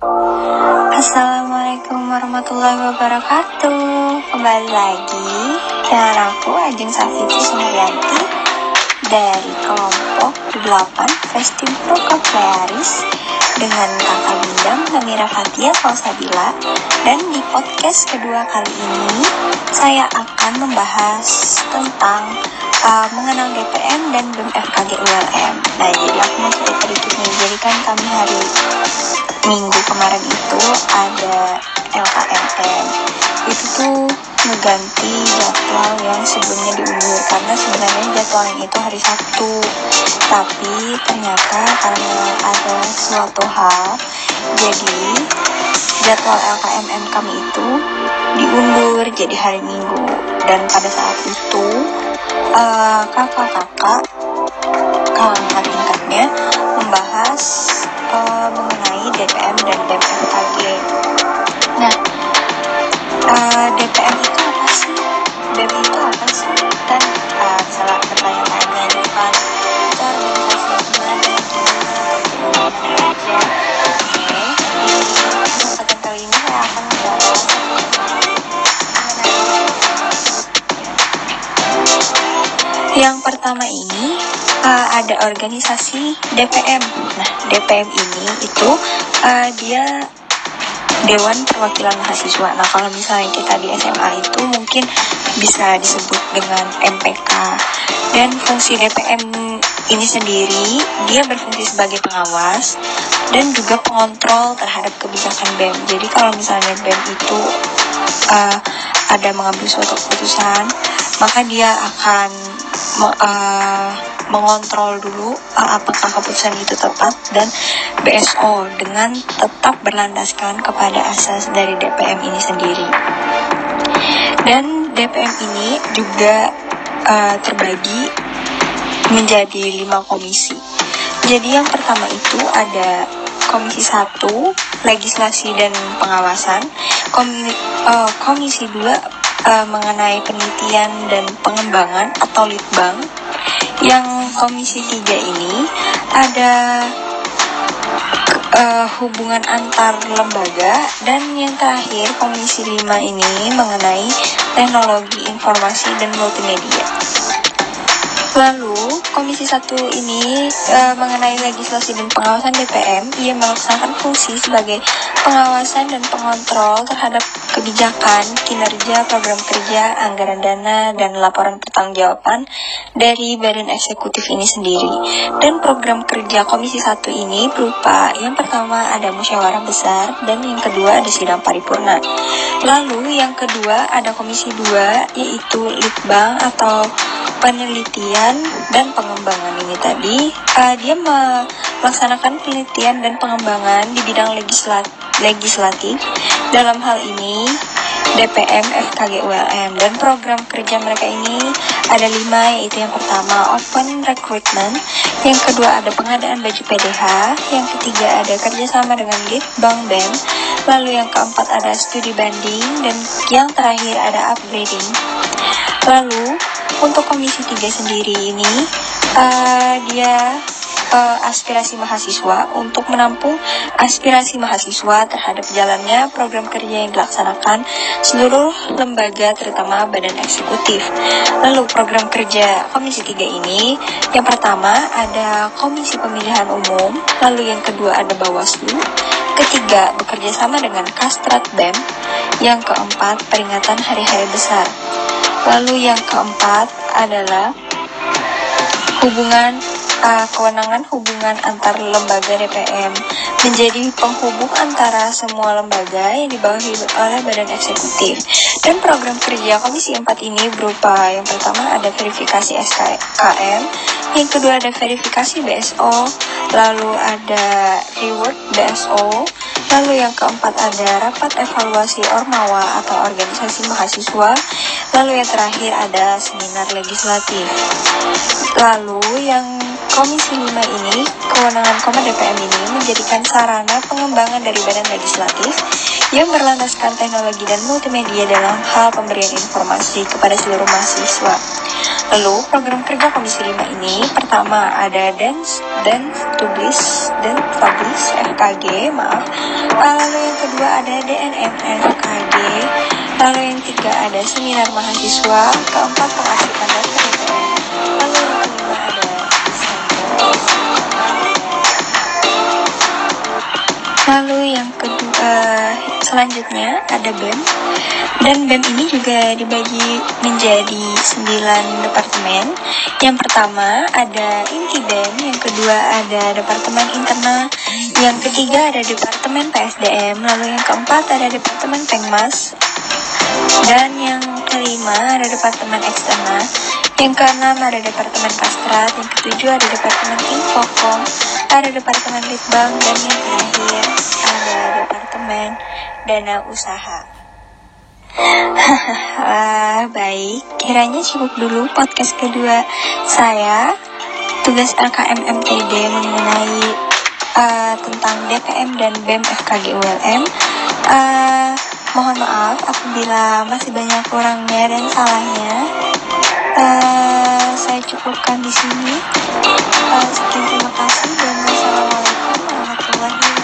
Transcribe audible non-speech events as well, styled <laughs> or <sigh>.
Assalamualaikum warahmatullahi wabarakatuh Kembali lagi dengan aku Ajeng Safiti Sumaryanti Dari kelompok 8 Festim Pro Koplearis Dengan kakak bindang Namira Fatia Fausabila Dan di podcast kedua kali ini Saya akan membahas tentang uh, mengenal DPM dan BEM FKG ULM. Nah, jadi aku mau cerita dikit nih. Jadi kan kami hari minggu kemarin itu ada LKMM. Itu tuh mengganti jadwal yang sebelumnya diundur karena sebenarnya jadwalnya itu hari Sabtu. Tapi ternyata karena ada suatu hal, jadi jadwal LKMM kami itu diundur jadi hari Minggu dan pada saat itu uh, kakak-kakak kakak tingkatnya membahas Yang pertama ini uh, ada organisasi DPM. Nah, DPM ini itu uh, dia Dewan Perwakilan Mahasiswa. Nah, kalau misalnya kita di SMA itu mungkin bisa disebut dengan MPK. Dan fungsi DPM ini sendiri, dia berfungsi sebagai pengawas dan juga pengontrol terhadap kebijakan BEM. Jadi kalau misalnya BEM itu uh, ada mengambil suatu keputusan, maka dia akan uh, mengontrol dulu uh, apakah keputusan itu tepat dan BSO dengan tetap berlandaskan kepada asas dari DPM ini sendiri. Dan DPM ini juga uh, terbagi menjadi lima komisi. Jadi yang pertama itu ada Komisi 1 Legislasi dan Pengawasan, Komisi 2 uh, mengenai penelitian dan pengembangan atau litbang. Yang Komisi 3 ini ada uh, hubungan antar lembaga dan yang terakhir Komisi 5 ini mengenai teknologi informasi dan multimedia. Lalu, Komisi 1 ini e, mengenai legislasi dan pengawasan DPM, ia melaksanakan fungsi sebagai pengawasan dan pengontrol terhadap kebijakan, kinerja, program kerja, anggaran dana, dan laporan pertanggungjawaban dari badan eksekutif ini sendiri. Dan program kerja Komisi 1 ini berupa yang pertama ada musyawarah besar dan yang kedua ada sidang paripurna. Lalu yang kedua ada Komisi 2 yaitu Litbang atau penelitian dan pengembangan ini tadi uh, dia melaksanakan penelitian dan pengembangan di bidang legislat legislatif. Dalam hal ini DPM, FKG, ULM dan program kerja mereka ini ada lima yaitu yang pertama open recruitment, yang kedua ada pengadaan baju PDH, yang ketiga ada kerjasama dengan Bank BEM, lalu yang keempat ada studi banding. Dan yang terakhir ada upgrading. Lalu untuk Komisi 3 sendiri ini, uh, dia uh, aspirasi mahasiswa untuk menampung aspirasi mahasiswa terhadap jalannya program kerja yang dilaksanakan seluruh lembaga terutama badan eksekutif. Lalu program kerja Komisi 3 ini yang pertama ada Komisi Pemilihan Umum, lalu yang kedua ada Bawaslu, ketiga bekerja sama dengan Kastrat BEM, yang keempat peringatan hari-hari besar. Lalu yang keempat adalah hubungan uh, kewenangan hubungan antar lembaga DPM menjadi penghubung antara semua lembaga yang dibawahi oleh badan eksekutif. Dan program kerja Komisi 4 ini berupa yang pertama ada verifikasi SKM, yang kedua ada verifikasi BSO, lalu ada reward BSO, Lalu yang keempat ada rapat evaluasi Ormawa atau organisasi mahasiswa. Lalu yang terakhir ada seminar legislatif. Lalu yang Komisi 5 ini, kewenangan Koma DPM ini menjadikan sarana pengembangan dari badan legislatif yang berlandaskan teknologi dan multimedia dalam hal pemberian informasi kepada seluruh mahasiswa. Lalu program kerja Komisi 5 ini pertama ada dance, dance, tublis, dan publish FKG, maaf. Lalu yang kedua ada DNM FKG. Lalu yang ketiga ada seminar mahasiswa. Keempat pengasuhan Lalu yang kedua selanjutnya ada BEM dan BEM ini juga dibagi menjadi 9 departemen. Yang pertama ada inti BEM, yang kedua ada departemen internal, yang ketiga ada departemen PSDM, lalu yang keempat ada departemen Pengmas, dan yang kelima ada departemen eksternal, yang keenam ada departemen Kastrat, yang ketujuh ada departemen Infokom, ada departemen Litbang, dan yang terakhir ada departemen dana usaha. <laughs> ah, baik, kiranya cukup dulu podcast kedua saya. Tugas LKMMTD mengenai uh, tentang DPM dan BEM FKG ULM. Uh, mohon maaf apabila masih banyak kurangnya dan salahnya cukupkan di sini. Uh, sekian terima kasih dan wassalamualaikum warahmatullahi wabarakatuh.